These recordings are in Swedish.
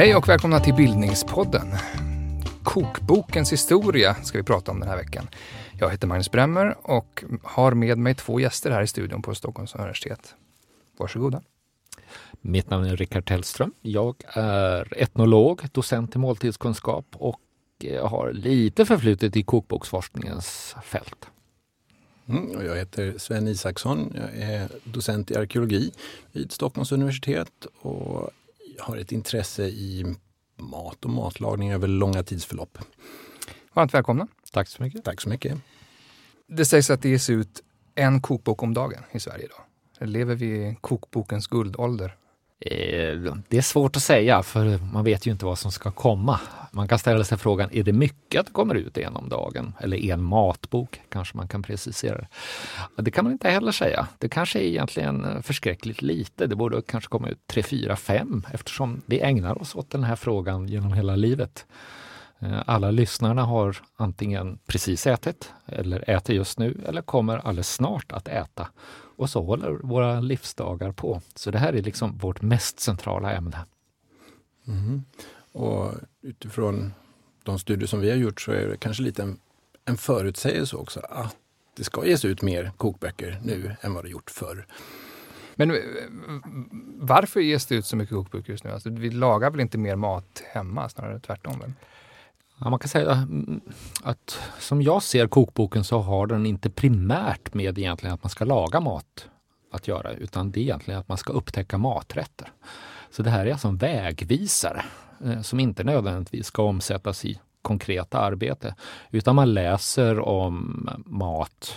Hej och välkomna till Bildningspodden. Kokbokens historia ska vi prata om den här veckan. Jag heter Magnus Bremmer och har med mig två gäster här i studion på Stockholms universitet. Varsågoda. Mitt namn är Rickard Tellström. Jag är etnolog, docent i måltidskunskap och har lite förflutet i kokboksforskningens fält. Mm, och jag heter Sven Isaksson. Jag är docent i arkeologi vid Stockholms universitet och har ett intresse i mat och matlagning över långa tidsförlopp. Varmt välkomna. Tack så mycket. Tack så mycket. Det sägs att det ges ut en kokbok om dagen i Sverige idag. Lever vi i kokbokens guldålder? Eh, det är svårt att säga för man vet ju inte vad som ska komma. Man kan ställa sig frågan, är det mycket att det kommer ut en om dagen? Eller en matbok kanske man kan precisera det. Det kan man inte heller säga. Det kanske är egentligen eh, förskräckligt lite. Det borde kanske komma ut tre, fyra, fem eftersom vi ägnar oss åt den här frågan genom hela livet. Eh, alla lyssnarna har antingen precis ätit eller äter just nu eller kommer alldeles snart att äta. Och så håller våra livsdagar på. Så det här är liksom vårt mest centrala ämne. Mm. Och utifrån de studier som vi har gjort så är det kanske lite en, en förutsägelse också att det ska ges ut mer kokböcker nu än vad det gjort förr. Men eh, varför ges det ut så mycket kokböcker just nu? Alltså, vi lagar väl inte mer mat hemma, snarare tvärtom? Väl? Ja, man kan säga att som jag ser kokboken så har den inte primärt med egentligen att man ska laga mat att göra, utan det är egentligen att man ska upptäcka maträtter. Så det här är alltså en vägvisare eh, som inte nödvändigtvis ska omsättas i konkreta arbete, utan man läser om mat,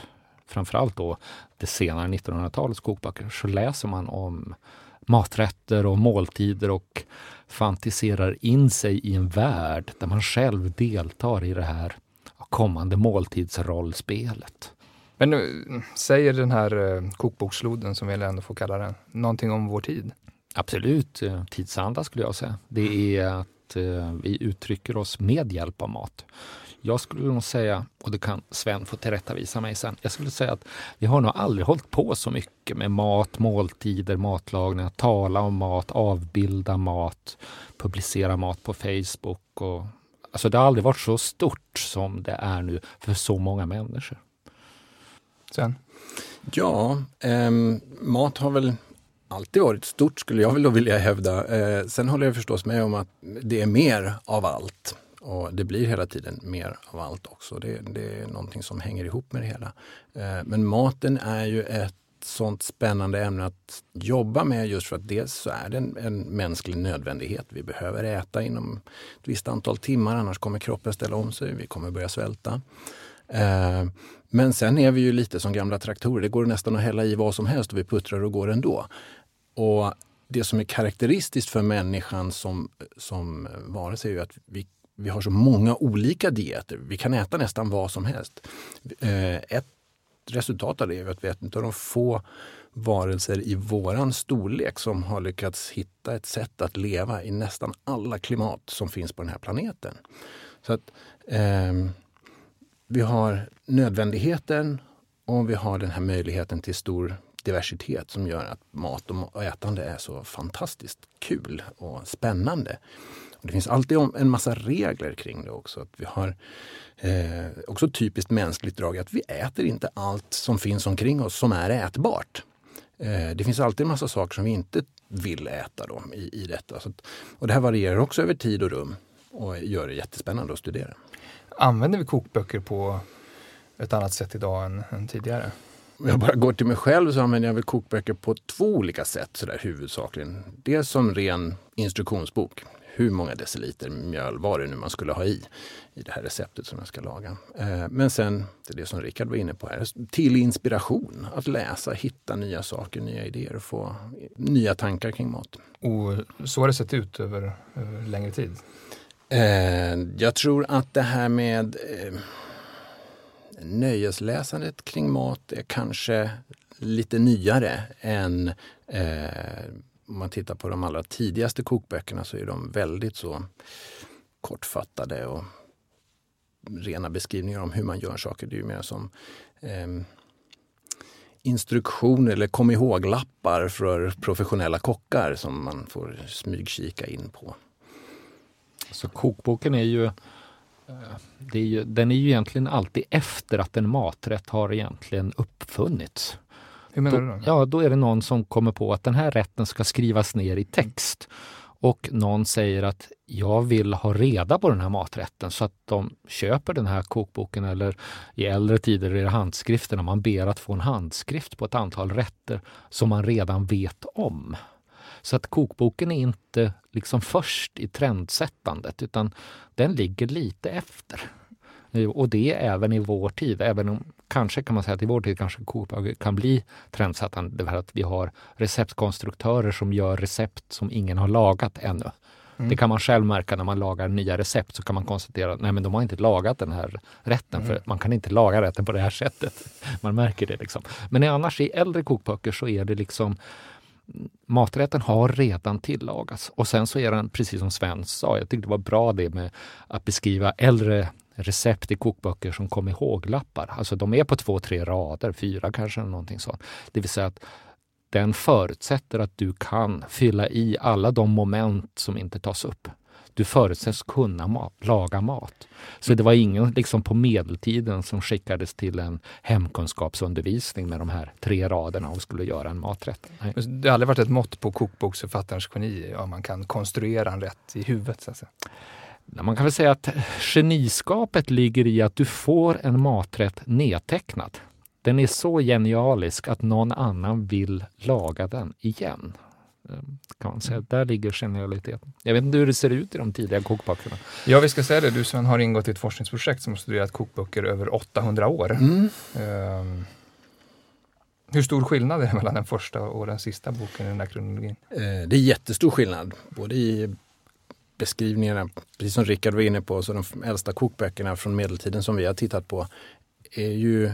framförallt då det senare 1900-talets kokböcker, så läser man om maträtter och måltider och fantiserar in sig i en värld där man själv deltar i det här kommande måltidsrollspelet. Men nu, säger den här eh, kokboksfloden, som vi ändå får kalla den, någonting om vår tid? Absolut, eh, tidsanda skulle jag säga. Det är att eh, vi uttrycker oss med hjälp av mat. Jag skulle nog säga, och det kan Sven få tillrättavisa mig sen, jag skulle säga att vi har nog aldrig hållit på så mycket med mat, måltider, matlagning, att tala om mat, avbilda mat, publicera mat på Facebook. Och, alltså det har aldrig varit så stort som det är nu för så många människor. Sven? Ja, eh, mat har väl alltid varit stort skulle jag väl då vilja hävda. Eh, sen håller jag förstås med om att det är mer av allt. Och det blir hela tiden mer av allt också. Det, det är någonting som hänger ihop med det hela. Eh, men maten är ju ett sånt spännande ämne att jobba med just för att dels så är det en, en, mänsklig nödvändighet. Vi behöver äta inom ett visst antal timmar annars kommer kroppen ställa om sig. Vi kommer börja svälta. Eh, men sen är vi ju lite som gamla traktorer. Det går nästan att hälla i vad som helst och vi puttrar och går ändå. Och det som är karaktäristiskt för människan som, som varelse är ju att vi vi har så många olika dieter. Vi kan äta nästan vad som helst. Eh, ett resultat av det är att vi är en av de få varelser i våran storlek som har lyckats hitta ett sätt att leva i nästan alla klimat som finns på den här planeten. Så att eh, Vi har nödvändigheten och vi har den här möjligheten till stor diversitet som gör att mat och ätande är så fantastiskt kul och spännande. Det finns alltid en massa regler kring det också. Att vi har eh, också typiskt mänskligt drag att vi äter inte allt som finns omkring oss som är ätbart. Eh, det finns alltid en massa saker som vi inte vill äta då, i, i detta. Att, och det här varierar också över tid och rum och gör det jättespännande att studera. Använder vi kokböcker på ett annat sätt idag än, än tidigare? Om jag bara går till mig själv så använder jag väl kokböcker på två olika sätt sådär huvudsakligen. Dels som ren instruktionsbok hur många deciliter mjöl var det nu man skulle ha i, i det här receptet som jag ska laga. Eh, men sen, det är det som Rickard var inne på här, till inspiration. Att läsa, hitta nya saker, nya idéer och få nya tankar kring mat. Och så har det sett ut över, över längre tid? Eh, jag tror att det här med eh, nöjesläsandet kring mat är kanske lite nyare än eh, om man tittar på de allra tidigaste kokböckerna så är de väldigt så kortfattade och rena beskrivningar om hur man gör saker. Det är ju mer som eh, instruktioner eller kom ihåg-lappar för professionella kockar som man får smygkika in på. Så kokboken är ju, eh, det är ju, den är ju egentligen alltid efter att en maträtt har egentligen uppfunnits. Hur menar då, du då? Ja, då är det någon som kommer på att den här rätten ska skrivas ner i text. Och någon säger att jag vill ha reda på den här maträtten så att de köper den här kokboken eller i äldre tider är det handskrifterna. Man ber att få en handskrift på ett antal rätter som man redan vet om. Så att kokboken är inte liksom först i trendsättandet utan den ligger lite efter. Och det även i vår tid, även om kanske kan man säga att i vår tid kanske kokböcker kan bli trendsättande. För att vi har receptkonstruktörer som gör recept som ingen har lagat ännu. Mm. Det kan man själv märka när man lagar nya recept så kan man konstatera att nej men de har inte lagat den här rätten mm. för man kan inte laga rätten på det här sättet. Man märker det liksom. Men annars i äldre kokböcker så är det liksom maträtten har redan tillagats och sen så är den precis som Sven sa, jag tyckte det var bra det med att beskriva äldre recept i kokböcker som kom ihåg-lappar. Alltså de är på två, tre rader, fyra kanske, någonting sånt. Det vill säga att den förutsätter att du kan fylla i alla de moment som inte tas upp. Du förutsätts kunna mat, laga mat. Så det var ingen liksom på medeltiden som skickades till en hemkunskapsundervisning med de här tre raderna och skulle göra en maträtt. Nej. Det har aldrig varit ett mått på kokboksförfattarens geni, om man kan konstruera en rätt i huvudet. Så att säga. Man kan väl säga att geniskapet ligger i att du får en maträtt nedtecknad. Den är så genialisk att någon annan vill laga den igen. Ehm, kan man säga. Där ligger genialiteten. Jag vet inte hur det ser ut i de tidiga kokböckerna. Ja, vi ska säga det. Du Sven har ingått i ett forskningsprojekt som har studerat kokböcker över 800 år. Mm. Um, hur stor skillnad är det mellan den första och den sista boken i den här kronologin? Eh, det är jättestor skillnad, både i beskrivningarna, precis som Rickard var inne på, så de äldsta kokböckerna från medeltiden som vi har tittat på är ju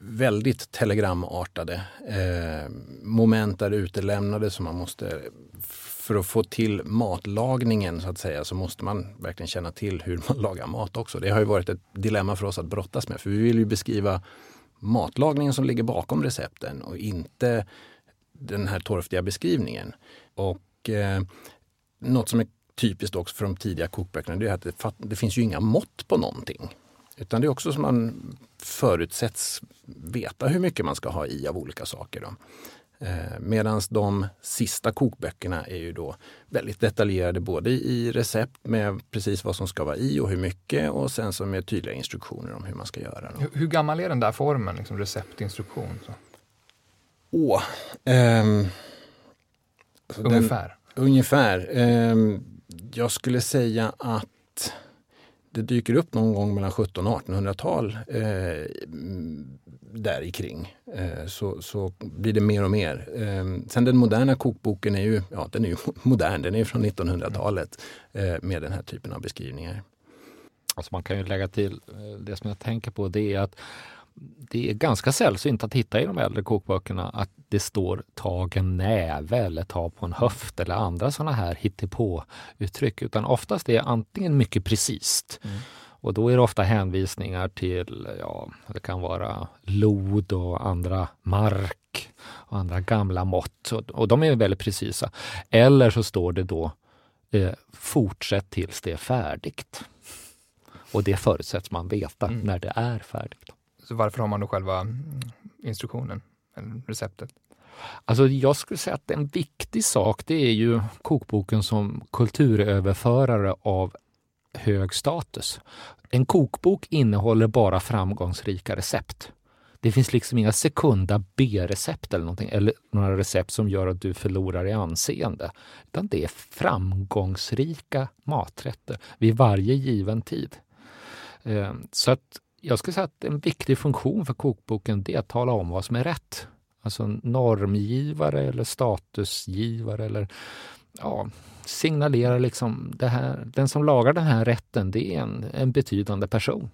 väldigt telegramartade. Eh, moment är utelämnade som man måste, för att få till matlagningen så att säga, så måste man verkligen känna till hur man lagar mat också. Det har ju varit ett dilemma för oss att brottas med, för vi vill ju beskriva matlagningen som ligger bakom recepten och inte den här torftiga beskrivningen. Och eh, något som är typiskt också för de tidiga kokböckerna, det är att det, det finns ju inga mått på någonting. Utan det är också som man förutsätts veta hur mycket man ska ha i av olika saker. Då. Eh, Medan de sista kokböckerna är ju då väldigt detaljerade både i recept med precis vad som ska vara i och hur mycket och sen så med tydliga instruktioner om hur man ska göra. Hur, hur, gammal är den där formen, liksom receptinstruktion? Så? Åh, ehm, ungefär? Den, ungefär. Ehm, jag skulle säga att det dyker upp någon gång mellan 1700 och 1800-tal eh, där i kring. Eh, så, så blir det mer och mer. Eh, sen den moderna kokboken är ju, ja, den är ju modern, den är från 1900-talet eh, med den här typen av beskrivningar. Alltså man kan ju lägga till, eh, det som jag tänker på det är att det är ganska sällsynt att hitta i de äldre kokböckerna att det står tag en näve eller ta på en höft eller andra sådana här hittepå-uttryck. Utan oftast är antingen mycket precis mm. och då är det ofta hänvisningar till, ja, det kan vara lod och andra mark och andra gamla mått och, och de är väldigt precisa. Eller så står det då eh, fortsätt tills det är färdigt. Och det förutsätts man veta mm. när det är färdigt. Så varför har man då själva instruktionen, eller receptet? Alltså jag skulle säga att en viktig sak det är ju kokboken som kulturöverförare av hög status. En kokbok innehåller bara framgångsrika recept. Det finns liksom inga sekunda B-recept eller någonting, eller några recept som gör att du förlorar i anseende. Utan det är framgångsrika maträtter vid varje given tid. Ehm, så att jag skulle säga att en viktig funktion för kokboken det är att tala om vad som är rätt. Alltså normgivare eller statusgivare eller ja, signalera liksom det här, den som lagar den här rätten det är en, en betydande person.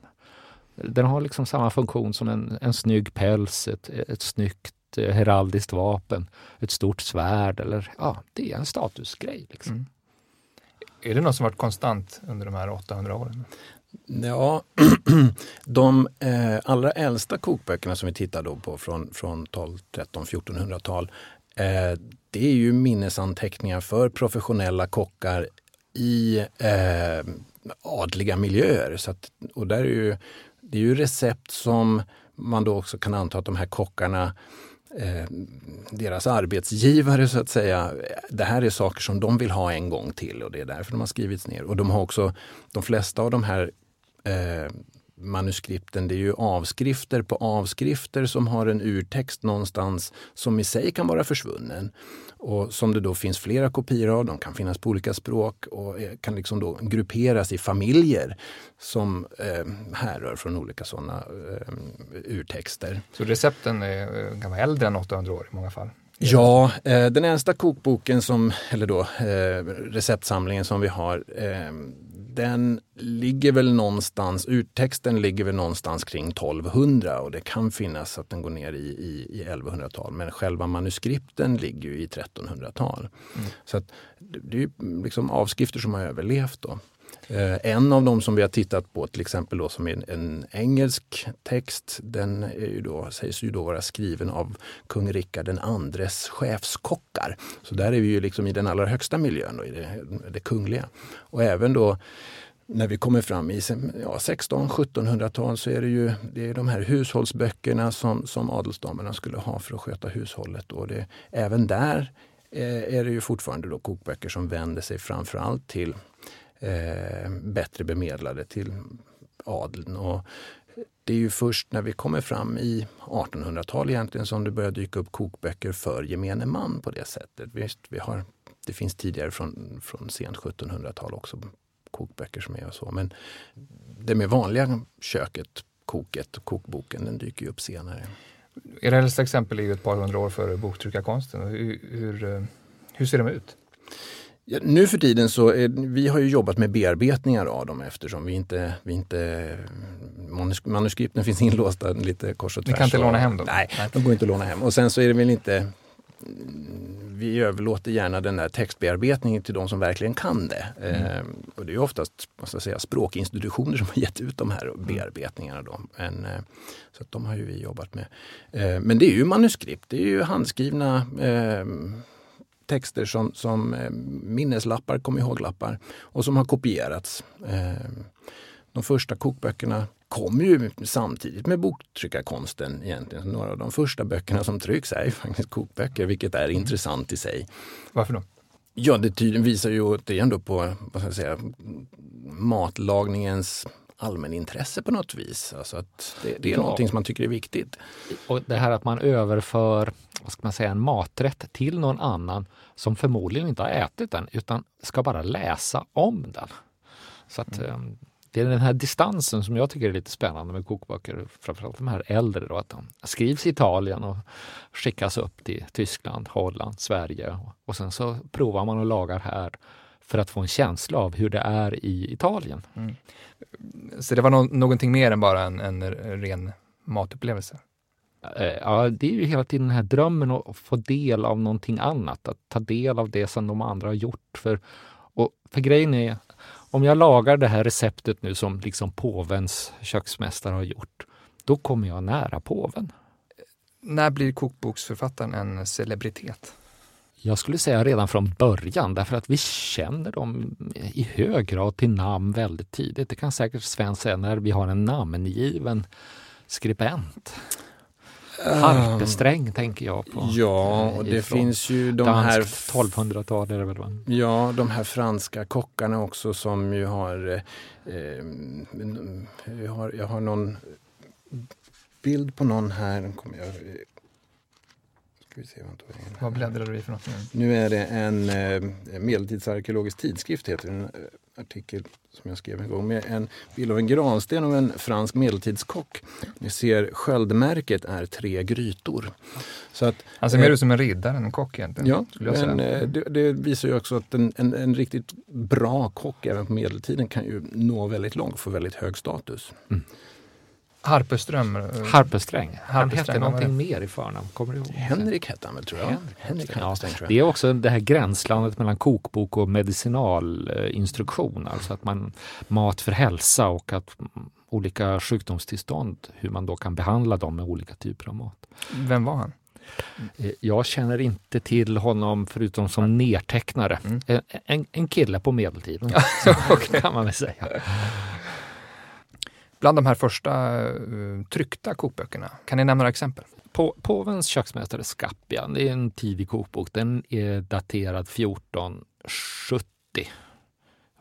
Den har liksom samma funktion som en, en snygg päls, ett, ett snyggt eh, heraldiskt vapen, ett stort svärd eller ja, det är en statusgrej. Liksom. Mm. Är det något som varit konstant under de här 800 åren? Ja, de eh, allra äldsta kokböckerna som vi tittar då på från, från 12, 13, 1400-tal eh, det är ju minnesanteckningar för professionella kockar i eh, adliga miljöer. Så att, och där är ju, det är ju recept som man då också kan anta att de här kockarna eh, deras arbetsgivare så att säga. Det här är saker som de vill ha en gång till och det är därför de har skrivits ner. Och de har också, de flesta av de här eh, manuskripten, det är ju avskrifter på avskrifter som har en urtext någonstans som i sig kan vara försvunnen. Och som det då finns flera kopior av, de kan finnas på olika språk och kan liksom då grupperas i familjer som eh, härrör från olika sådana eh, urtexter. Så recepten är, kan vara äldre än 800 år i många fall? Ja, eh, den äldsta kokboken som, eller då eh, receptsamlingen som vi har, eh, den ligger väl någonstans, urtexten ligger väl någonstans kring 1200 och det kan finnas att den går ner i, i, i 1100-tal. Men själva manuskripten ligger ju i 1300-tal. Mm. Så att det är liksom avskrifter som har överlevt. Då. Eh, en av dem som vi har tittat på till exempel då, som är en, en engelsk text, den är ju då, sägs ju då vara skriven av kung Rikard den andres chefskockar. Så där är vi ju liksom i den allra högsta miljön, då, i det, det kungliga. Och även då när vi kommer fram i ja, 16-1700-tal så är det ju det är de här hushållsböckerna som, som adelsdamerna skulle ha för att sköta hushållet. Och det, även där eh, är det ju fortfarande då kokböcker som vänder sig framförallt till eh, bättre bemedlade till adeln. Och det är ju först när vi kommer fram i 1800-tal egentligen som det börjar dyka upp kokböcker för gemene man på det sättet. Visst, vi har, det finns tidigare från, från sent 1700-tal också kokböcker som är och så. Men det med vanliga köket, koket, kokboken, den dyker ju upp senare. Era äldsta exempel är ju ett par hundra år före boktryckarkonsten. Hur, hur, eh, hur ser de ut? Ja, nu för tiden så är, vi har ju jobbat med bearbetningar av dem eftersom vi inte, vi inte manuskripten finns inlåsta lite kors och tvärs. Ni kan inte låna hem dem? Nej, de går inte att låna hem. Och sen så är det väl inte vi överlåter gärna den där textbearbetningen till de som verkligen kan det. Mm. Eh, och det är oftast måste säga, språkinstitutioner som har gett ut de här bearbetningarna. Då. Men, eh, så att de har ju vi jobbat med. Eh, men det är ju manuskript, det är ju handskrivna eh, texter som, som eh, minneslappar, kom ihåg-lappar och som har kopierats. Eh, de första kokböckerna kom ju samtidigt med boktryckarkonsten egentligen. Några av de första böckerna som trycks är faktiskt kokböcker, vilket är mm. intressant i sig. Varför då? Ja, det tydligen visar ju återigen då på vad ska jag säga, matlagningens allmänintresse på något vis. Alltså att det, det är ja. någonting som man tycker är viktigt. Och det här att man överför vad ska man säga, en maträtt till någon annan som förmodligen inte har ätit den utan ska bara läsa om den. Så att, mm. Ehm, det är den här distansen som jag tycker är lite spännande med kokböcker, framförallt de här äldre. Då, att de skrivs i Italien och skickas upp till Tyskland, Holland, Sverige och sen så provar man och lagar här för att få en känsla av hur det är i Italien. Mm. Så det var no någonting mer än bara en, en ren matupplevelse? Eh, ja, det är ju hela tiden den här drömmen att få del av någonting annat, att ta del av det som de andra har gjort. För, och, för grejen är, om jag lagar det här receptet nu som liksom påvens köksmästare har gjort, då kommer jag nära påven. När blir kokboksförfattaren en celebritet? Jag skulle säga redan från början därför att vi känner dem i hög grad till namn väldigt tidigt. Det kan säkert Sven säga när vi har en namngiven skribent. Harpesträng tänker jag på. Ja, och det finns ju de här... 1200-tal är det väl? Va? Ja, de här franska kockarna också som ju har... Eh, jag, har jag har någon bild på någon här. Kommer jag, ska vi se, vad bläddrar du i för något? Nu är det en eh, medeltidsarkeologisk tidskrift, heter den, eh, artikel som jag skrev en gång med en bild av en gransten och en fransk medeltidskock. Ni ser sköldmärket är tre grytor. Så att, Han ser mer eh, ut som en riddare än en kock egentligen. Ja, men eh, det, det, visar ju också att en, en, en, riktigt bra kock även på medeltiden kan ju nå väldigt långt, få väldigt hög status. Mm. Harpeström. Harpesträng. Han Harpesträng, hette någonting mer i förnamn, kommer du ihåg? Henrik hette han väl tror jag? Henrik. Henrik Ja, Harpesträng, tror jag. Det är också det här gränslandet mellan kokbok och medicinalinstruktion, alltså att man mat för hälsa och att olika sjukdomstillstånd, hur man då kan behandla dem med olika typer av mat. Vem var han? Eh, Jag känner inte till honom förutom som nertecknare. Mm. En, en, kille på medeltiden, kan man väl säga. Bland de här första eh, tryckta kokböckerna, kan ni nämna några exempel? På, påvens köksmästare Scapia, det är en tidig kokbok. Den är daterad 1470,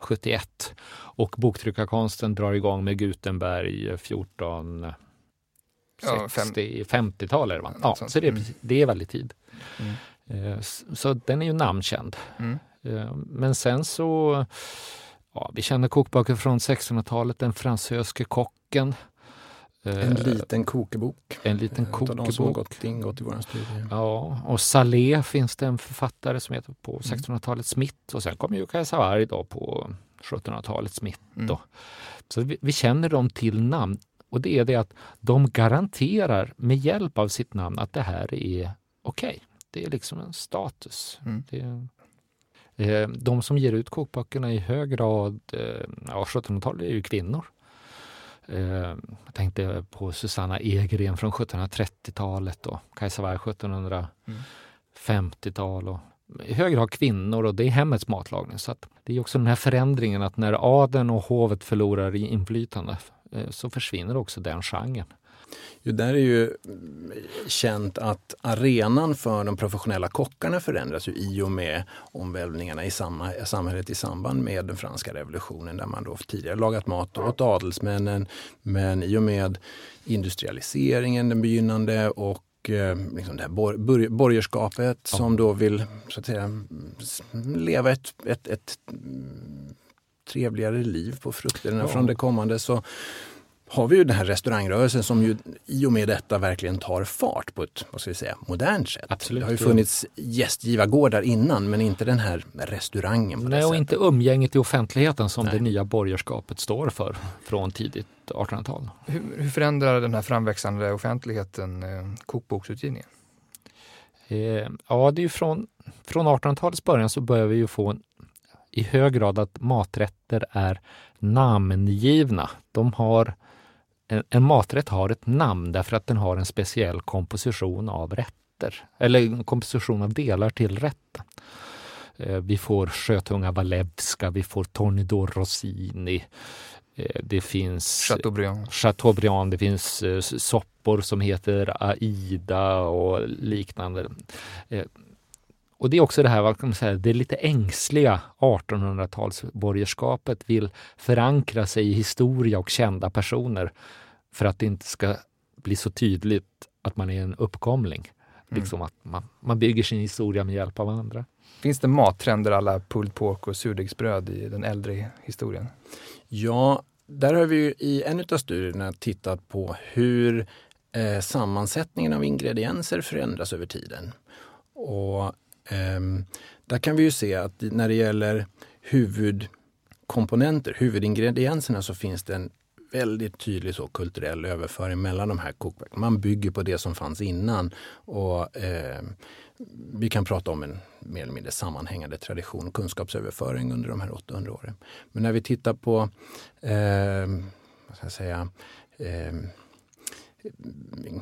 71. Och boktryckarkonsten drar igång med Gutenberg 1460, Ja, fem- 50-tal är det va? Något Ja, sånt. så det är, Mm. det är väldigt tid. Mm. Eh, Så den är ju namnkänd. Mm. Eh, Men sen så, ja, vi känner kokböcker från 1600-talet, Den fransöske kocken. Eh, En liten kokebok. en liten Eh, utav de som har kokebok. gått, ingått i vår studie. Ja, och Salé finns det en författare som heter på Mm. 1600-talet Smith och sen kommer ju Kajsa då på 1700-talet Smith. Mm. Så vi, vi känner dem till namn och det är det att de garanterar med hjälp av sitt namn att det här är okej. Det är liksom en status. Mm. Det är, Eh, de som ger ut kokböckerna i hög grad, eh, ja 1700-talet är ju kvinnor. Eh, jag tänkte på Susanna Egren från 1730-talet och Kajsa Warg 1750-tal. Och I hög grad kvinnor och det är hemmets matlagning. Så att det är också den här förändringen att när adeln och hovet förlorar i inflytande så försvinner också den genren. Jo, där är ju mm, känt att arenan för de professionella kockarna förändras ju i och med omvälvningarna i samma, samhället i samband med den franska revolutionen där man då tidigare lagat mat åt adelsmännen. Men i och med industrialiseringen, den begynnande och eh, liksom det här bor, bor, borgerskapet Ja. som då vill så att säga, leva ett, ett, ett mm, trevligare liv på frukterna Ja. från det kommande så har vi ju den här restaurangrörelsen som ju i och med detta verkligen tar fart på ett vad ska vi säga, modernt sätt. Absolut, det har ju ja. funnits gästgivargårdar innan men inte den här restaurangen på Nej, det och sättet. inte umgänget i offentligheten som Nej. det nya borgerskapet står för från tidigt 1800-tal. Hur, hur förändrar den här framväxande offentligheten eh, kokboksutgivningen? Eh, ja, det är ju från, från 1800-talets början så börjar vi ju få en, i hög grad att maträtter är namngivna. De har, en, maträtt har ett namn därför att den har en speciell komposition av rätter, eller en komposition av delar till rätten. Eh, vi får sjötunga Walewska, vi får Tornidor Rossini, eh, det finns Chateaubriand. Chateaubriand, det finns eh, soppor som heter Aida och liknande. Och det är också det här, vad kan man säga, det lite ängsliga 1800-talsborgerskapet vill förankra sig i historia och kända personer för att det inte ska bli så tydligt att man är en uppkomling. Mm. Liksom att man, man bygger sin historia med hjälp av andra. Finns det mattrender alla pulled pork och surdegsbröd i den äldre historien? Ja, där har vi ju i en av studierna tittat på hur eh, sammansättningen av ingredienser förändras över tiden. Och ehm, där kan vi ju se att när det gäller huvudkomponenter, huvudingredienserna, så finns det en väldigt tydlig så kulturell överföring mellan de här kokböckerna. Man bygger på det som fanns innan. Och eh, Vi kan prata om en mer eller mindre sammanhängande tradition och kunskapsöverföring under de här 800 åren. Men när vi tittar på eh, vad ska jag säga, eh,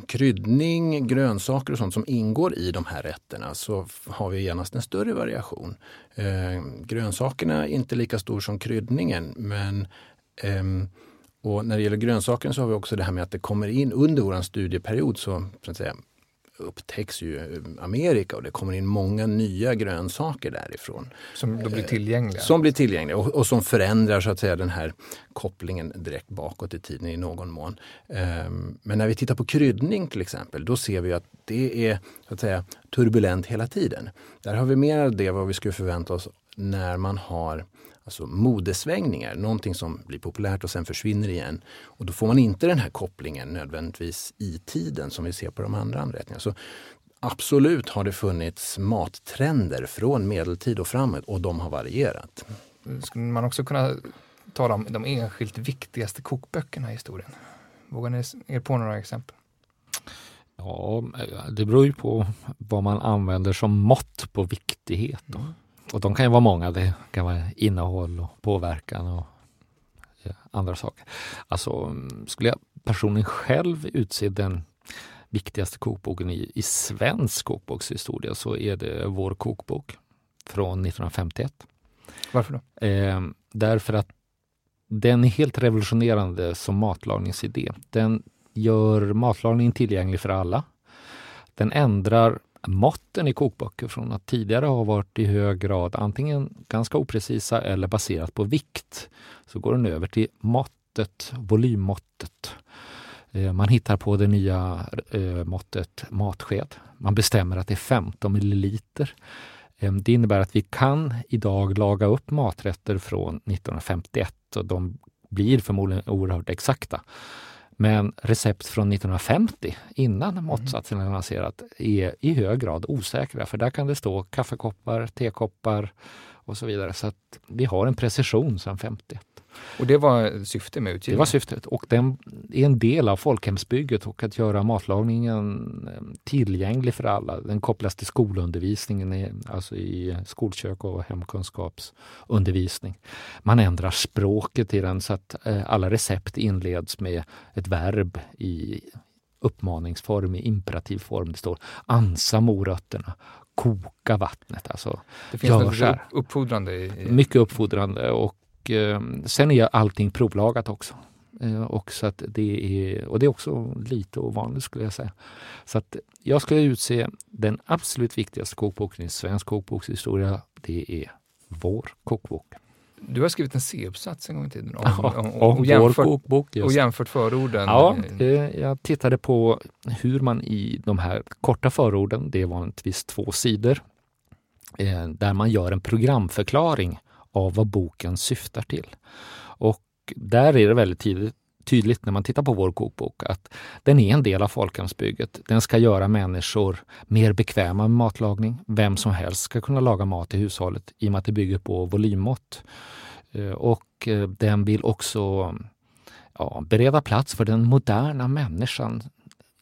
kryddning, grönsaker och sånt som ingår i de här rätterna så har vi genast en större variation. Eh, grönsakerna är inte lika stor som kryddningen men ehm, och när det gäller grönsakerna så har vi också det här med att det kommer in under vår studieperiod så, så att säga, upptäcks ju eh, Amerika och det kommer in många nya grönsaker därifrån. Som då blir tillgängliga? Som blir tillgängliga och, och som förändrar så att säga den här kopplingen direkt bakåt i tiden i någon mån. Ehm, men när vi tittar på kryddning till exempel, då ser vi att det är så att säga turbulent hela tiden. Där har vi mer av det vad vi skulle förvänta oss när man har alltså modesvängningar, någonting som blir populärt och sen försvinner igen. Och då får man inte den här kopplingen nödvändigtvis i tiden som vi ser på de andra anrättningarna. Så absolut har det funnits mattrender från medeltid och framåt och de har varierat. Skulle man också kunna tala om de enskilt viktigaste kokböckerna i historien? Vågar ni er på några exempel? Ja, det beror ju på vad man använder som mått på viktighet. Då. Och de kan ju vara många. Det kan vara innehåll och påverkan och andra saker. Alltså, skulle jag personligen själv utse den viktigaste kokboken i, i svensk kokbokshistoria så är det vår kokbok från 1951. Varför då? Eh, därför att den är helt revolutionerande som matlagningsidé. Den gör matlagning tillgänglig för alla. Den ändrar måtten i kokböcker från att tidigare ha varit i hög grad antingen ganska oprecisa eller baserat på vikt. Så går den över till måttet, volymmåttet. Eh, man hittar på det nya eh, måttet matsked. Man bestämmer att det är 15 milliliter. Eh, det innebär att vi kan idag laga upp maträtter från 1951 och de blir förmodligen oerhört exakta. Men recept från 1950, innan mm. måttsatsen är är i hög grad osäkra. För där kan det stå kaffekoppar, tekoppar och så vidare. Så att vi har en precision sedan 51. Och det var syftet med utgivningen? Det var syftet och den är en del av folkhemsbygget och att göra matlagningen eh, tillgänglig för alla. Den kopplas till skolundervisningen, alltså i skolkök och hemkunskapsundervisning. Man ändrar språket i den så att eh, alla recept inleds med ett verb i uppmaningsform, i imperativ form. Det står ansa morötterna, koka vattnet. Alltså, det finns något uppfordrande? I, i... Mycket uppfordrande och eh, sen är allting provlagat också. Eh, och, så att det är, och det är också lite ovanligt skulle jag säga. Så att jag skulle utse den absolut viktigaste kokboken i svensk kokbokshistoria. Det är vår kokbok. Du har skrivit en C-uppsats en gång i tiden om, ja, om, om, och, jämfört, kokbok, och jämfört förorden. Ja, eh, jag tittade på hur man i de här korta förorden, det är vanligtvis två sidor, eh, där man gör en programförklaring av vad boken syftar till. Och där är det väldigt tidigt, tydligt när man tittar på vår kokbok att den är en del av folkhemsbygget. Den ska göra människor mer bekväma med matlagning. Vem som helst ska kunna laga mat i hushållet i och med att det bygger på volymmått. Eh, och eh, den vill också ja, bereda plats för den moderna människan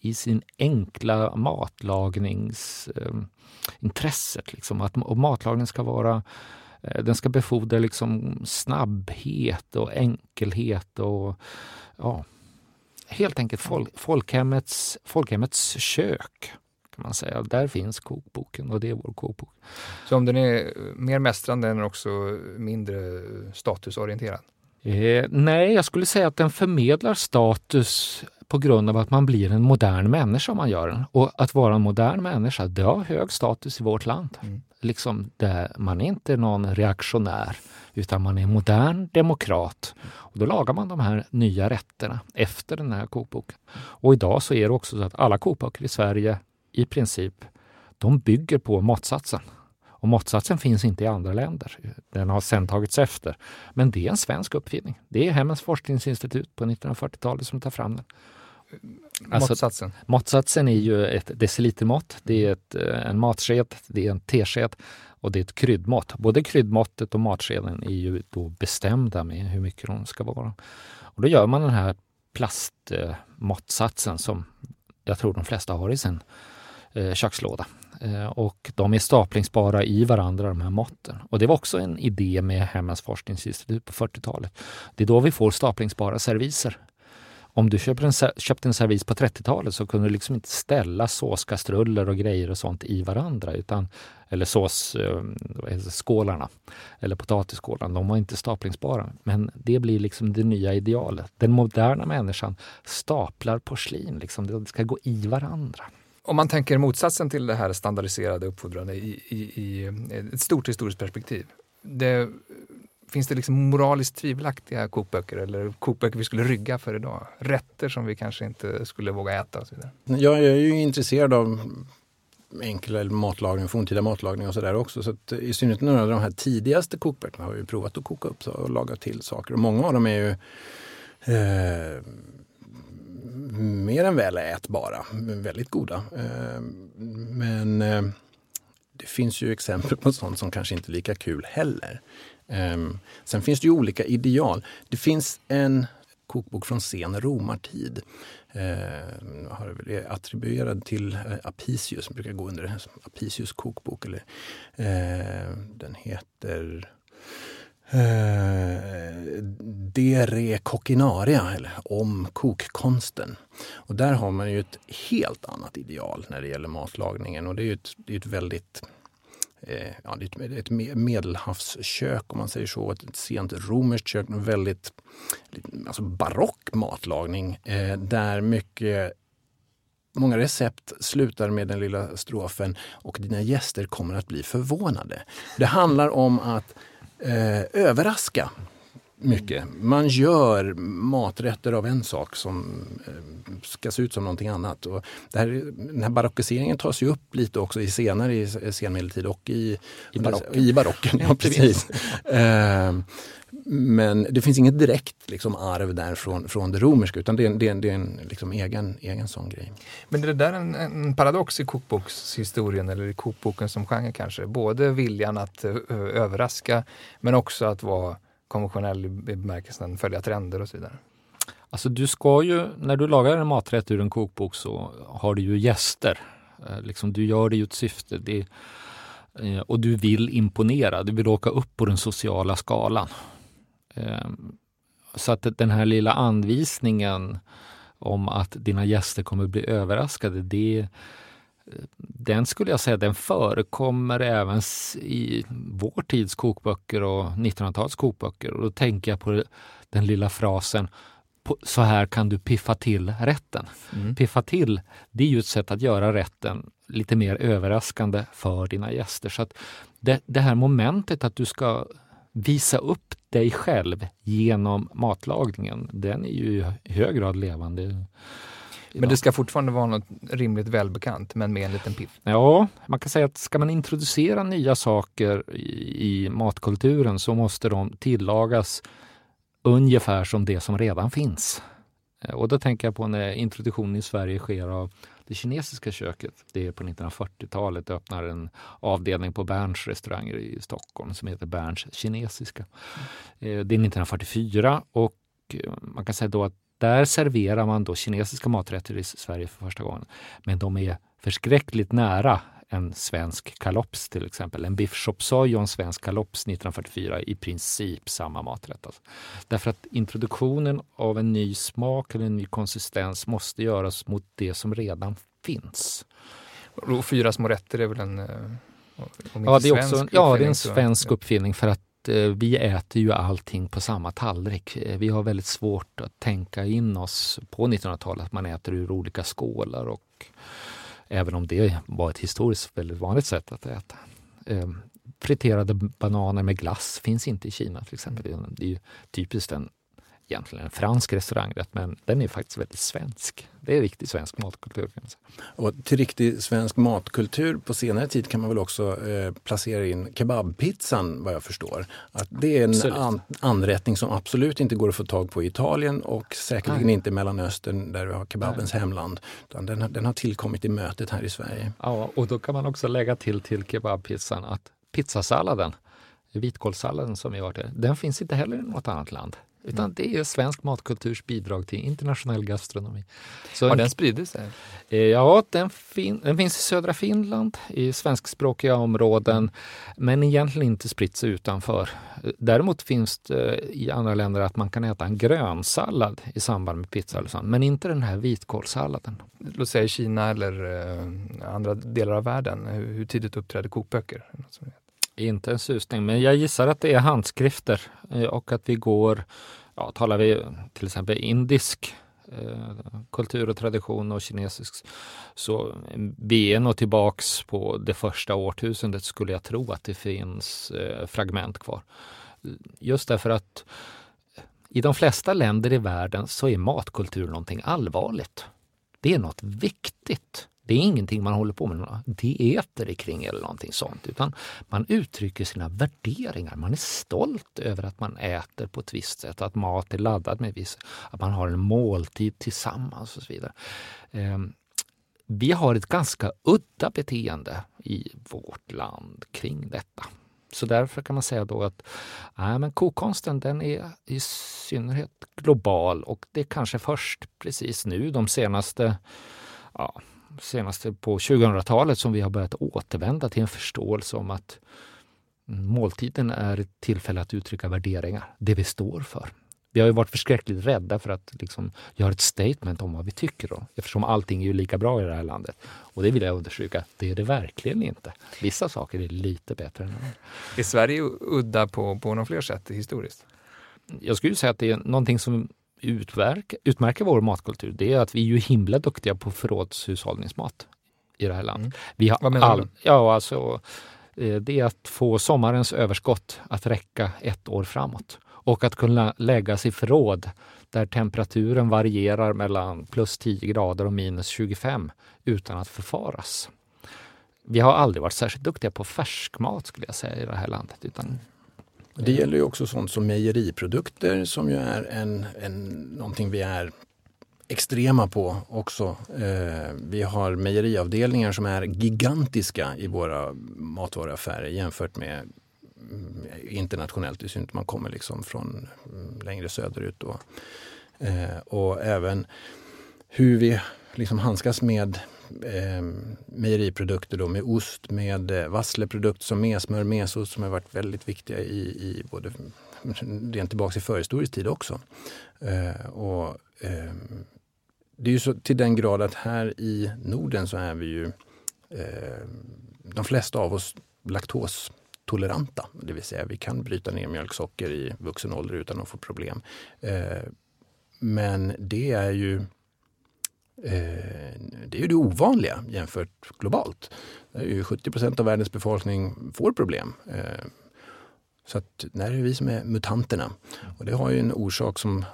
i sin enkla matlagningsintresset. Eh, liksom. Att matlagning ska vara den ska befordra liksom snabbhet och enkelhet och ja, helt enkelt folk, folkhemmets, folkhemmets kök. kan man säga. Där finns kokboken och det är vår kokbok. Så om den är mer mästrande den också mindre statusorienterad? Eh, nej, jag skulle säga att den förmedlar status på grund av att man blir en modern människa om man gör den. Och att vara en modern människa, det har hög status i vårt land. Mm. Liksom det, man är inte någon reaktionär, utan man är modern demokrat. Och då lagar man de här nya rätterna efter den här kokboken. Och idag så är det också så att alla kokböcker i Sverige i princip, de bygger på måttsatsen. Och måttsatsen finns inte i andra länder. Den har sen tagits efter. Men det är en svensk uppfinning. Det är Hemmens forskningsinstitut på 1940-talet som tar fram den. Alltså, måttsatsen? Måttsatsen är ju ett decilitermått, det är ett, eh, en matsked, det är en tesked och det är ett kryddmått. Både kryddmåttet och matskeden är ju då bestämda med hur mycket de ska vara. Och då gör man den här plastmåttsatsen som jag tror de flesta har i sin eh, kökslåda. Eh, och de är staplingsbara i varandra, de här måtten. Och det var också en idé med Hemmens forskningsinstitut på 40-talet. Det är då vi får staplingsbara serviser om du köper en, köpte en servis på 30-talet så kunde du liksom inte ställa såskastruller och grejer och sånt i varandra. Utan, eller såsskålarna eh, eller potatisskålarna. De var inte staplingsbara. Men det blir liksom det nya idealet. Den moderna människan staplar porslin. Liksom. Det ska gå i varandra. Om man tänker motsatsen till det här standardiserade uppfordrande i, i, i ett stort historiskt perspektiv. Det Finns det liksom moraliskt tvivelaktiga kokböcker eller kokböcker vi skulle rygga för idag? Rätter som vi kanske inte skulle våga äta och så vidare. Jag är ju intresserad av enkel matlagning, forntida matlagning och sådär också. Så att, I synnerhet några av de här tidigaste kokböckerna har vi provat att koka upp och laga till saker. Och många av dem är ju eh, mer än väl ätbara, väldigt goda. Eh, men eh, det finns ju exempel på sånt som kanske inte är lika kul heller. Eh, sen finns det ju olika ideal. Det finns en kokbok från sen romartid. Eh, har är attribuerad till Apicius, brukar gå under Apicius kokbok. Eller, eh, den heter eh, De re coquinaria, eller om kokkonsten. Och där har man ju ett helt annat ideal när det gäller matlagningen och det är ett, det är ett väldigt eh, ja, det är ett medelhavskök om man säger så, ett sent romerskt kök, en väldigt alltså barock matlagning eh, där mycket Många recept slutar med den lilla strofen och dina gäster kommer att bli förvånade. Det handlar om att eh, överraska mycket. Man gör maträtter av en sak som eh, ska se ut som någonting annat. Och det här, den här barockiseringen tas ju upp lite också i senare i senmedeltid och i, I barocken. I barocken ja, precis. eh, men det finns inget direkt liksom, arv där från, från det romerska utan det är, det är, det är en liksom, egen, egen sån grej. Men är det där en, en paradox i kokbokshistorien eller i kokboken som genre kanske? Både viljan att uh, överraska men också att vara konventionell i bemärkelsen följa trender och så vidare. Alltså du ska ju, när du lagar en maträtt ur en kokbok så har du ju gäster. Eh, liksom, du gör det ju ett syfte. Det, eh, och du vill imponera, du vill åka upp på den sociala skalan. Ehm, så att den här lilla anvisningen om att dina gäster kommer bli överraskade, det, den skulle jag säga den förekommer även i vår tids kokböcker och 1900-talets kokböcker. Och då tänker jag på den lilla frasen så här kan du piffa till rätten. Mm. Piffa till, det är ju ett sätt att göra rätten lite mer överraskande för dina gäster. Så att det, det här momentet att du ska visa upp dig själv genom matlagningen, den är ju i hög grad levande. Men det ska fortfarande vara något rimligt välbekant, men med en liten piff? Ja, man kan säga att ska man introducera nya saker i, matkulturen så måste de tillagas ungefär som det som redan finns. Eh, och då tänker jag på när introduktionen i Sverige sker av det kinesiska köket. Det är på 1940-talet, det öppnar en avdelning på Berns restauranger i Stockholm som heter Berns kinesiska. Eh, det är 1944 och eh, man kan säga då att där serverar man då kinesiska maträtter i Sverige för första gången. Men de är förskräckligt nära en svensk kalops till exempel. En biff chop soy och en svensk kalops 1944 i princip samma maträtt. Alltså. Därför att introduktionen av en ny smak eller en ny konsistens måste göras mot det som redan finns. Och fyra små rätter är väl en eh, Ja, det är också ja, det är en svensk uppfinning för att Eh, vi äter ju allting på samma tallrik. Eh, vi har väldigt svårt att tänka in oss på 1900-talet att man äter ur olika skålar och även om det var ett historiskt väldigt vanligt sätt att äta. Ehm, friterade bananer med glass finns inte i Kina till exempel. Det är ju typiskt en egentligen en fransk restaurangrätt, men den är faktiskt väldigt svensk. Det är riktig svensk matkultur. Och till riktig svensk matkultur på senare tid kan man väl också eh, placera in kebabpizzan vad jag förstår. Att det är en an anrättning som absolut inte går att få tag på i Italien och säkerligen Nej. inte i Mellanöstern där vi har kebabens Nej. hemland. Den har, den har tillkommit i mötet här i Sverige. Ja, och då kan man också lägga till till kebabpizzan att pizzasalladen, vitkålssalladen som vi har till, den finns inte heller i något annat land. Utan mm. det är svensk matkulturs bidrag till internationell gastronomi. Så Har den spridit sig? Eh, ja, den, fin den, finns i södra Finland, i svenskspråkiga områden, men egentligen inte spritt sig utanför. Däremot finns det i andra länder att man kan äta en grönsallad i samband med pizza, eller sånt, men inte den här vitkålssalladen. Låt säga Kina eller eh, andra delar av världen, hur, tidigt uppträder kokböcker? Inte en susning, men jag gissar att det är handskrifter eh, och att vi går, ja, talar vi till exempel indisk eh, kultur och tradition och kinesisk, så vi är nog tillbaks på det första årtusendet skulle jag tro att det finns eh, fragment kvar. Just därför att i de flesta länder i världen så är matkultur någonting allvarligt. Det är något viktigt. Det är ingenting man håller på med några dieter kring eller någonting sånt, utan man uttrycker sina värderingar. Man är stolt över att man äter på ett visst sätt, att mat är laddad med viss, att man har en måltid tillsammans och så vidare. Ehm, vi har ett ganska udda beteende i vårt land kring detta. Så därför kan man säga då att nej, men kokkonsten den är i synnerhet global och det är kanske först precis nu de senaste ja, senaste på 2000-talet som vi har börjat återvända till en förståelse om att måltiden är ett tillfälle att uttrycka värderingar, det vi står för. Vi har ju varit förskräckligt rädda för att liksom göra ett statement om vad vi tycker då, eftersom allting är ju lika bra i det här landet. Och det vill jag understryka, det är det verkligen inte. Vissa saker är lite bättre än andra. Är Sverige udda på, på några fler sätt historiskt? Jag skulle säga att det är någonting som utmärker, utmärker vår matkultur. Det är att vi är ju himla duktiga på förrådshushållningsmat i det här landet. Mm. Vi har Vad menar all, du? Ja, alltså eh, det är att få sommarens överskott att räcka ett år framåt och att kunna läggas i förråd där temperaturen varierar mellan plus 10 grader och minus 25 utan att förfaras. Vi har aldrig varit särskilt duktiga på färskmat skulle jag säga i det här landet. Utan det gäller ju också sånt som mejeriprodukter som ju är en, en, någonting vi är extrema på också. Eh, vi har mejeriavdelningar som är gigantiska i våra matvaruaffärer jämfört med mm, internationellt, i synnerhet att man kommer liksom från mm, längre söderut. Då. Eh, och även hur vi liksom handskas med eh, mejeriprodukter då, med ost, med eh, vassleprodukter som mesmör, mesost som har varit väldigt viktiga i, i både rent tillbaka i förhistorisk tid också. Eh, och, eh, det är ju så till den grad att här i Norden så är vi ju eh, de flesta av oss laktostoleranta. Det vill säga vi kan bryta ner mjölksocker i vuxen ålder utan att få problem. Eh, men det är ju Eh, det är ju det ovanliga jämfört globalt. Där är ju 70% av världens befolkning får problem. Eh, så att när är det vi som är mutanterna. Och det har ju en orsak som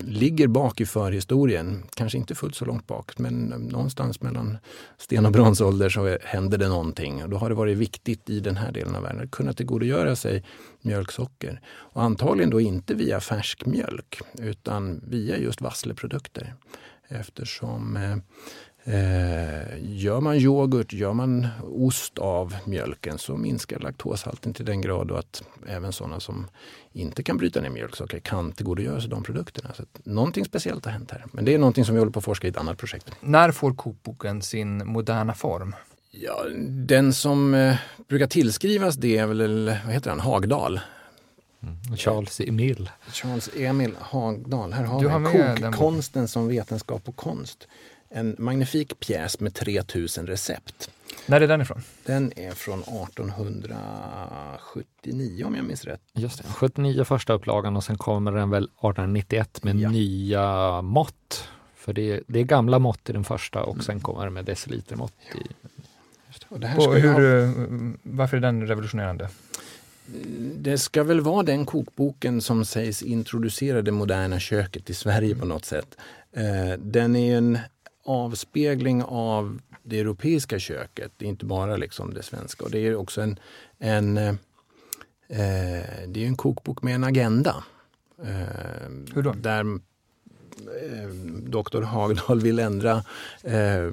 ligger bak i förhistorien. Kanske inte fullt så långt bak, men någonstans mellan sten och bronsålder så händer det någonting. Och då har det varit viktigt i den här delen av världen att kunna tillgodogöra sig mjölksocker. Och antagligen då inte via färsk mjölk utan via just vassleprodukter. Eftersom eh, eh, gör man yoghurt, gör man ost av mjölken så minskar laktoshalten till den grad att även sådana som inte kan bryta ner mjölksocker kan tillgodogöra sig de produkterna. Så att någonting speciellt har hänt här. Men det är någonting som vi håller på att forska i ett annat projekt. När får kokboken sin moderna form? Ja, den som eh, brukar tillskrivas det är väl, vad heter han, Hagdal. Charles Emil. Charles Emil Hagdal. Här har vi den Kokkonsten som vetenskap och konst. En magnifik pjäs med 3000 recept. När är den ifrån? Den är från 1879 om jag minns rätt. Just det, 79 första upplagan och sen kommer den väl 1891 med Ja. nya mått. För det är, det är gamla mått i den första och sen kommer det med decilitermått i Och det, här Och ha, hur, eh, varför är den revolutionerande? Det ska väl vara den kokboken som sägs introducera det moderna köket i Sverige på något sätt. Eh, Den är en avspegling av det europeiska köket. Det är inte bara liksom det svenska. Och det är också en, en, eh, eh, det är en kokbok med en agenda. Eh, Hur då? Där eh, doktor Hagdahl vill ändra eh,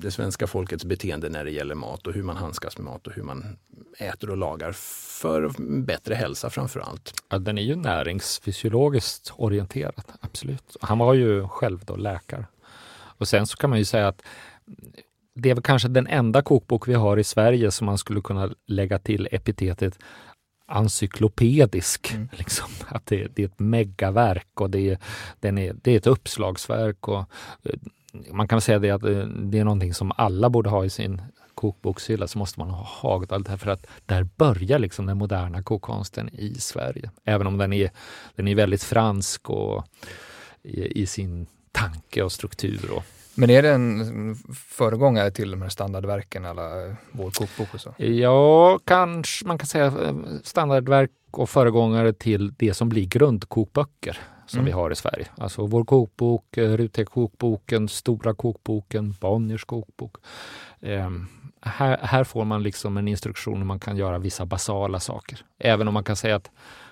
det svenska folkets beteende när det gäller mat och hur man handskas med mat och hur man äter och lagar för bättre hälsa framför allt. Ja, den är ju näringsfysiologiskt orienterad, absolut. Han var ju själv då läkare. Och sen så kan man ju säga att det är väl kanske den enda kokbok vi har i Sverige som man skulle kunna lägga till epitetet encyklopedisk. Mm. Liksom. Att det, det är ett megaverk och det är, den är, det är ett uppslagsverk. Och, eh, man kan säga det att eh, det är någonting som alla borde ha i sin kokbokshylla så måste man ha Hagdal därför att där börjar liksom den moderna kokkonsten i Sverige. Även om den är, den är väldigt fransk och i, i sin tanke och struktur. Och, Men är det en föregångare till de här standardverken, alla eh, vår kokbok och så? ja, kanske man kan säga eh, och föregångare till det som blir grundkokböcker som Mm. vi har i Sverige. Alltså vår kokbok, eh, Rutek-kokboken, Stora kokboken, Bonniers kokbok. Ehm, här, här får man liksom en instruktion hur man kan göra vissa basala saker. Även om man kan säga att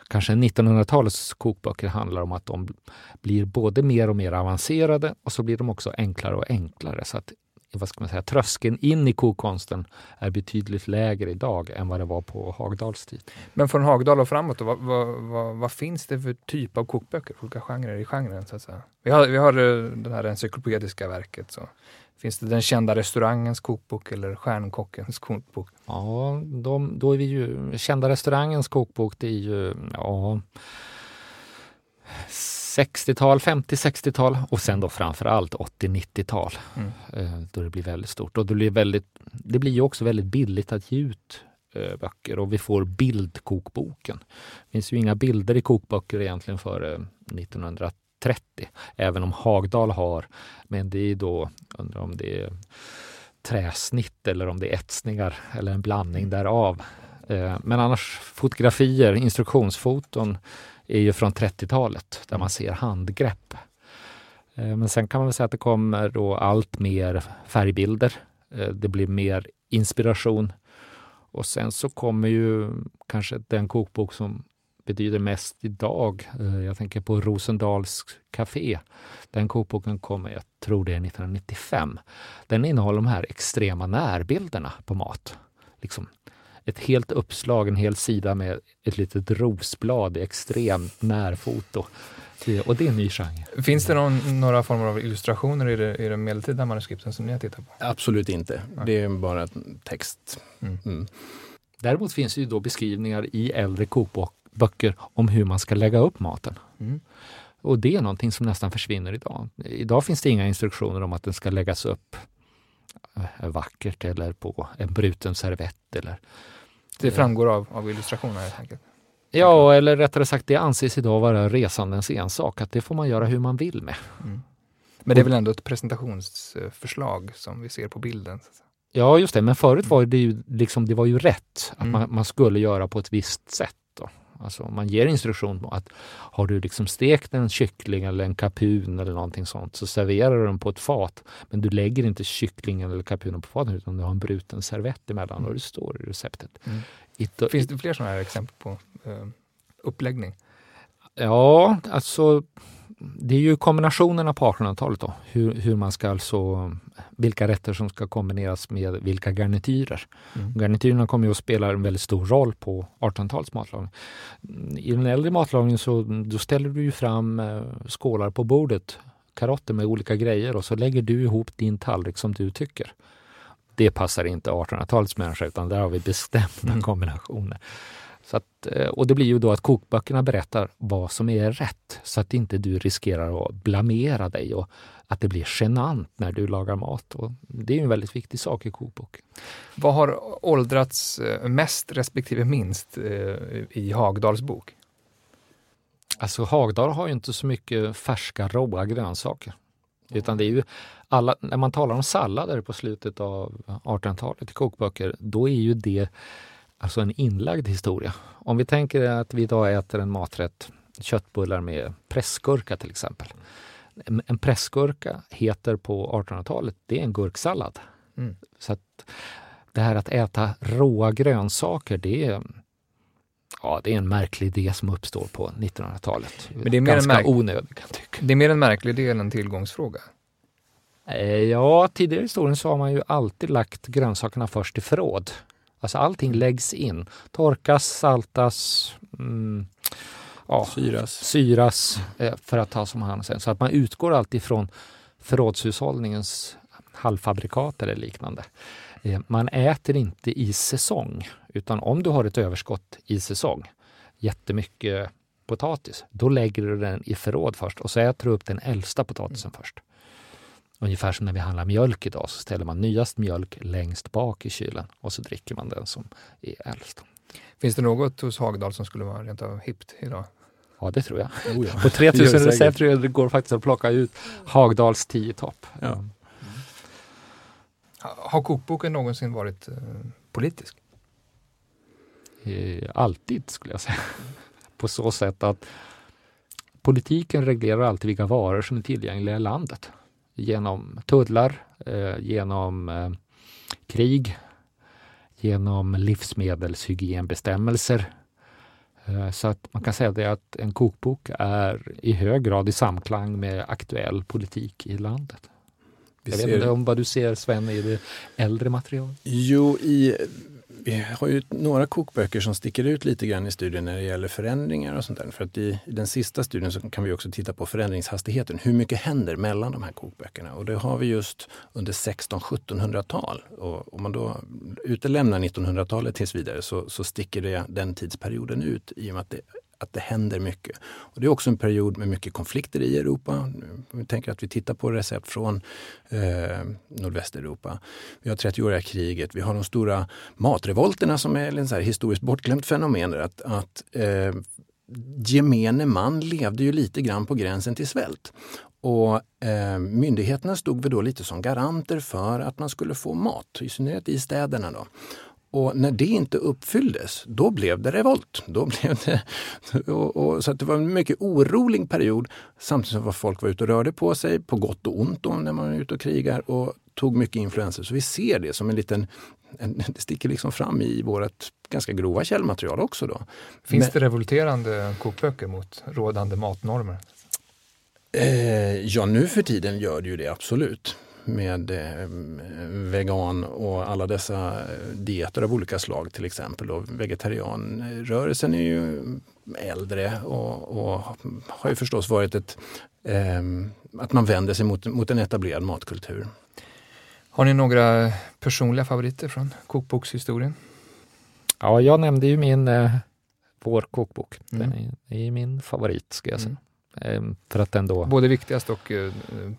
kanske 1900-talets kokböcker handlar om att de blir både mer och mer avancerade och så blir de också enklare och enklare. Så att vad ska man säga, tröskeln in i kokkonsten är betydligt lägre idag än vad det var på Hagdals tid. Men från Hagdal och framåt, då, vad, vad, vad, vad, finns det för typ av kokböcker? Olika genrer i genren? Så att säga? Vi har, vi har eh, det här encyklopediska verket. Så. Finns det den kända restaurangens kokbok eller stjärnkockens kokbok? Ja, de, då är vi ju, kända restaurangens kokbok, det är ju ja, 60-tal, 50-60-tal och sen då framförallt 80-90-tal. Mm. Eh, då det blir väldigt stort. Och det blir, väldigt, det blir ju också väldigt billigt att ge ut eh, böcker och vi får bildkokboken. Det finns ju inga bilder i kokböcker egentligen före 1930. Även om Hagdal har, men det är då, undrar om det är träsnitt eller om det är etsningar eller en blandning därav. Eh, men annars fotografier, instruktionsfoton är ju från 30-talet där man ser handgrepp. Eh, men sen kan man väl säga att det kommer då allt mer färgbilder. Eh, det blir mer inspiration. Och sen så kommer ju kanske den kokbok som betyder mest idag. Eh, jag tänker på Rosendals Café. Den kokboken kommer, jag tror det är 1995. Den innehåller de här extrema närbilderna på mat. Liksom ett helt uppslag, en hel sida med ett litet rosblad i extrem närfoto. Och det är en ny genre. Finns det någon, några former av illustrationer i det, i det medeltida manuskripten som ni har tittat på? Absolut inte. Det är bara text. Mm. Mm. Däremot finns det ju då beskrivningar i äldre kokböcker om hur man ska lägga upp maten. Mm. Och det är någonting som nästan försvinner idag. Idag finns det inga instruktioner om att den ska läggas upp eh, vackert eller på en bruten servett eller det framgår av, av illustrationerna helt enkelt? Ja, eller rättare sagt det anses idag vara resandens ensak, att det får man göra hur man vill med. Mm. Men det är väl ändå ett presentationsförslag som vi ser på bilden? Ja, just det. Men förut var det ju, liksom, det var ju rätt att mm. man, man, skulle göra på ett visst sätt. Då. Alltså man ger instruktion på att har du liksom stekt en kyckling eller en kapun eller någonting sånt så serverar du den på ett fat. Men du lägger inte kycklingen eller kapunen på fatet utan du har en bruten servett emellan mm. och det står i receptet. Mm. It, Finns det fler sådana här exempel på uh, uppläggning? Ja, alltså det är ju kombinationerna på 1800-talet då. Hur, hur, man ska alltså, vilka rätter som ska kombineras med vilka garnityrer. Mm. Garnityrerna kommer ju att spela en väldigt stor roll på 1800-talets matlagning. I den äldre matlagningen så då ställer du ju fram eh, skålar på bordet, karotter med olika grejer och så lägger du ihop din tallrik som du tycker. Det passar inte 1800-talets människa utan där har vi bestämda mm. Så att, eh, och det blir ju då att kokböckerna berättar vad som är rätt så att inte du riskerar att blamera dig och att det blir genant när du lagar mat. Och det är en väldigt viktig sak i kokboken. Vad har åldrats eh, mest respektive minst eh, i Hagdals bok? Alltså Hagdal har ju inte så mycket färska råa grönsaker. Utan det är ju alla, när man talar om sallader på slutet av 1800-talet i kokböcker, då är ju det alltså en inlagd historia. Om vi tänker att vi idag äter en maträtt, köttbullar med pressgurka till exempel. En, pressgurka heter på 1800-talet, det är en gurksallad. Mm. Så att det här att äta råa grönsaker, det är, ja, det är en märklig idé som uppstår på 1900-talet. Men det är mer Ganska onödig kan tycka. Det är mer en märklig idé än en tillgångsfråga. Eh, ja, tidigare i historien så har man ju alltid lagt grönsakerna först i förråd. Alltså allting läggs in. Torkas, saltas, mm, ja, syras, syras eh, för att tas om hand sen. Så att man utgår alltid från förrådshushållningens halvfabrikat eller liknande. Eh, man äter inte i säsong, utan om du har ett överskott i säsong, jättemycket potatis, då lägger du den i förråd först och så äter du upp den äldsta potatisen mm. först. Ungefär som när vi handlar mjölk idag så ställer man nyast mjölk längst bak i kylen och så dricker man den som är äldst. Finns det något hos Hagdal som skulle vara rent av hippt idag? Ja, det tror jag. Oh ja. På 3000 recept tror jag det går faktiskt att plocka ut Hagdals 10 topp. Ja. Mm. Har kokboken någonsin varit eh, politisk? Eh, alltid, skulle jag säga. På så sätt att politiken reglerar alltid vilka varor som är tillgängliga i landet genom tullar, eh, genom eh, krig, genom livsmedelshygienbestämmelser. Eh, så att man kan säga det att en kokbok är i hög grad i samklang med aktuell politik i landet. Vi jag ser... vet inte om vad du ser Sven i det äldre materialet? Jo, i vi har ju några kokböcker som sticker ut lite grann i studien när det gäller förändringar och sånt där. För att i, i den sista studien så kan vi också titta på förändringshastigheten. Hur mycket händer mellan de här kokböckerna? Och det har vi just under 16-1700-tal. Och om man då utelämnar 1900-talet tills vidare så, så sticker det, den tidsperioden ut i och med att det att det händer mycket. Och det är också en period med mycket konflikter i Europa. Vi tänker att vi tittar på recept från eh, nordvästeuropa. Vi har 30-åriga kriget, vi har de stora matrevolterna som är ett historiskt bortglömt fenomen. Att, att eh, gemene man levde ju lite grann på gränsen till svält. Och eh, Myndigheterna stod väl då lite som garanter för att man skulle få mat, i synnerhet i städerna. Då. Och när det inte uppfylldes, då blev det revolt. Då blev det, och, och, så det var en mycket orolig period samtidigt som folk var ute och rörde på sig, på gott och ont då, när man är ute och krigar och tog mycket influenser. Så vi ser det som en liten en, det sticker liksom fram i vårt ganska grova källmaterial också. Då. Finns Men, det revolterande kokböcker mot rådande matnormer? Eh, ja, nu för tiden gör det ju det absolut med eh, vegan och alla dessa dieter av olika slag till exempel. Och vegetarianrörelsen är ju äldre och, och har ju förstås varit ett, eh, att man vänder sig mot, mot en etablerad matkultur. Har ni några personliga favoriter från kokbokshistorien? Ja, jag nämnde ju min eh, vår kokbok. Mm. Den är, är, min favorit, ska jag säga. Mm. Eh, för att den då... Både viktigast och eh,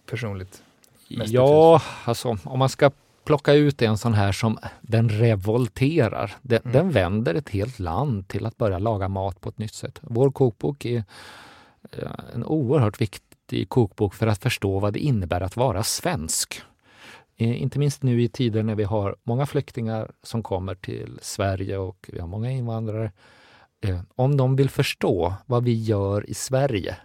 personligt? Ja, alltså om man ska plocka ut en sån här som den revolterar. Den, mm. den, vänder ett helt land till att börja laga mat på ett nytt sätt. Vår kokbok är eh, en oerhört viktig kokbok för att förstå vad det innebär att vara svensk. Eh, inte minst nu i tider när vi har många flyktingar som kommer till Sverige och vi har många invandrare. Eh, om de vill förstå vad vi gör i Sverige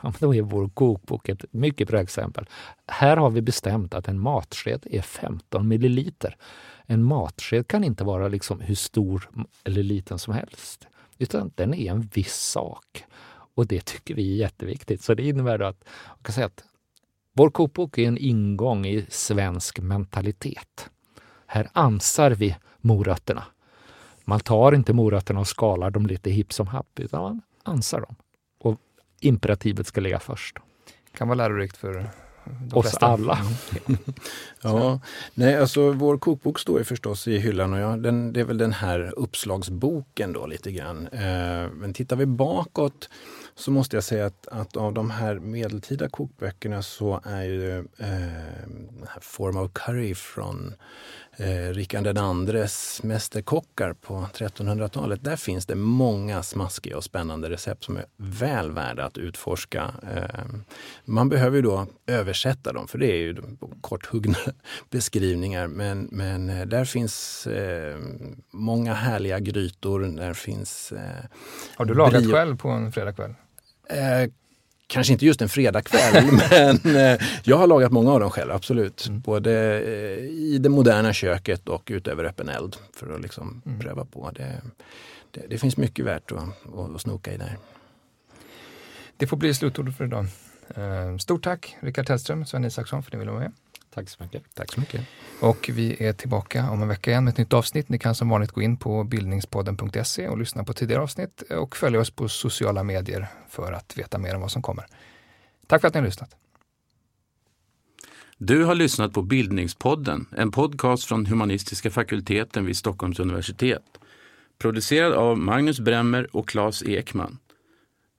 ja, då är vår kokbok ett mycket bra exempel. Här har vi bestämt att en matsked är 15 milliliter. En matsked kan inte vara liksom hur stor eller liten som helst, utan den är en viss sak. Och det tycker vi är jätteviktigt. Så det innebär att, jag kan säga att vår kokbok är en ingång i svensk mentalitet. Här ansar vi morötterna. Man tar inte morötterna och skalar dem lite hipp som happ, utan man ansar dem imperativet ska ligga först. kan vara lärorikt för de oss flesta. alla. Ja, nej, alltså vår kokbok står ju förstås i hyllan och ja, den, det är väl den här uppslagsboken då lite grann. Eh, men tittar vi bakåt så måste jag säga att, att av de här medeltida kokböckerna så är ju eh, Form of Curry från eh, Rikard andres mästerkockar på 1300-talet. Där finns det många smaskiga och spännande recept som är väl värda att utforska. Eh, man behöver ju då översätta dem, för det är ju korthuggna beskrivningar. Men, men eh, där finns eh, många härliga grytor. Där finns... Eh, Har du lagat själv på en fredagkväll? Eh, Kanske inte just en fredagkväll, men eh, jag har lagat många av dem själv, absolut. Mm. Både eh, i det moderna köket och ut över öppen eld för att liksom mm. pröva på. Det, det, det, finns mycket värt att, att snoka i där. Det får bli slutordet för idag. Eh, stort tack Rickard Tellström, Sven Isaksson för att ni ville vara med. Tack så mycket. Tack så mycket. Och vi är tillbaka om en vecka igen med ett nytt avsnitt. Ni kan som vanligt gå in på bildningspodden.se och lyssna på tidigare avsnitt och följa oss på sociala medier för att veta mer om vad som kommer. Tack för att ni har lyssnat. Du har lyssnat på Bildningspodden, en podcast från humanistiska fakulteten vid Stockholms universitet. Producerad av Magnus Bremmer och Claes Ekman.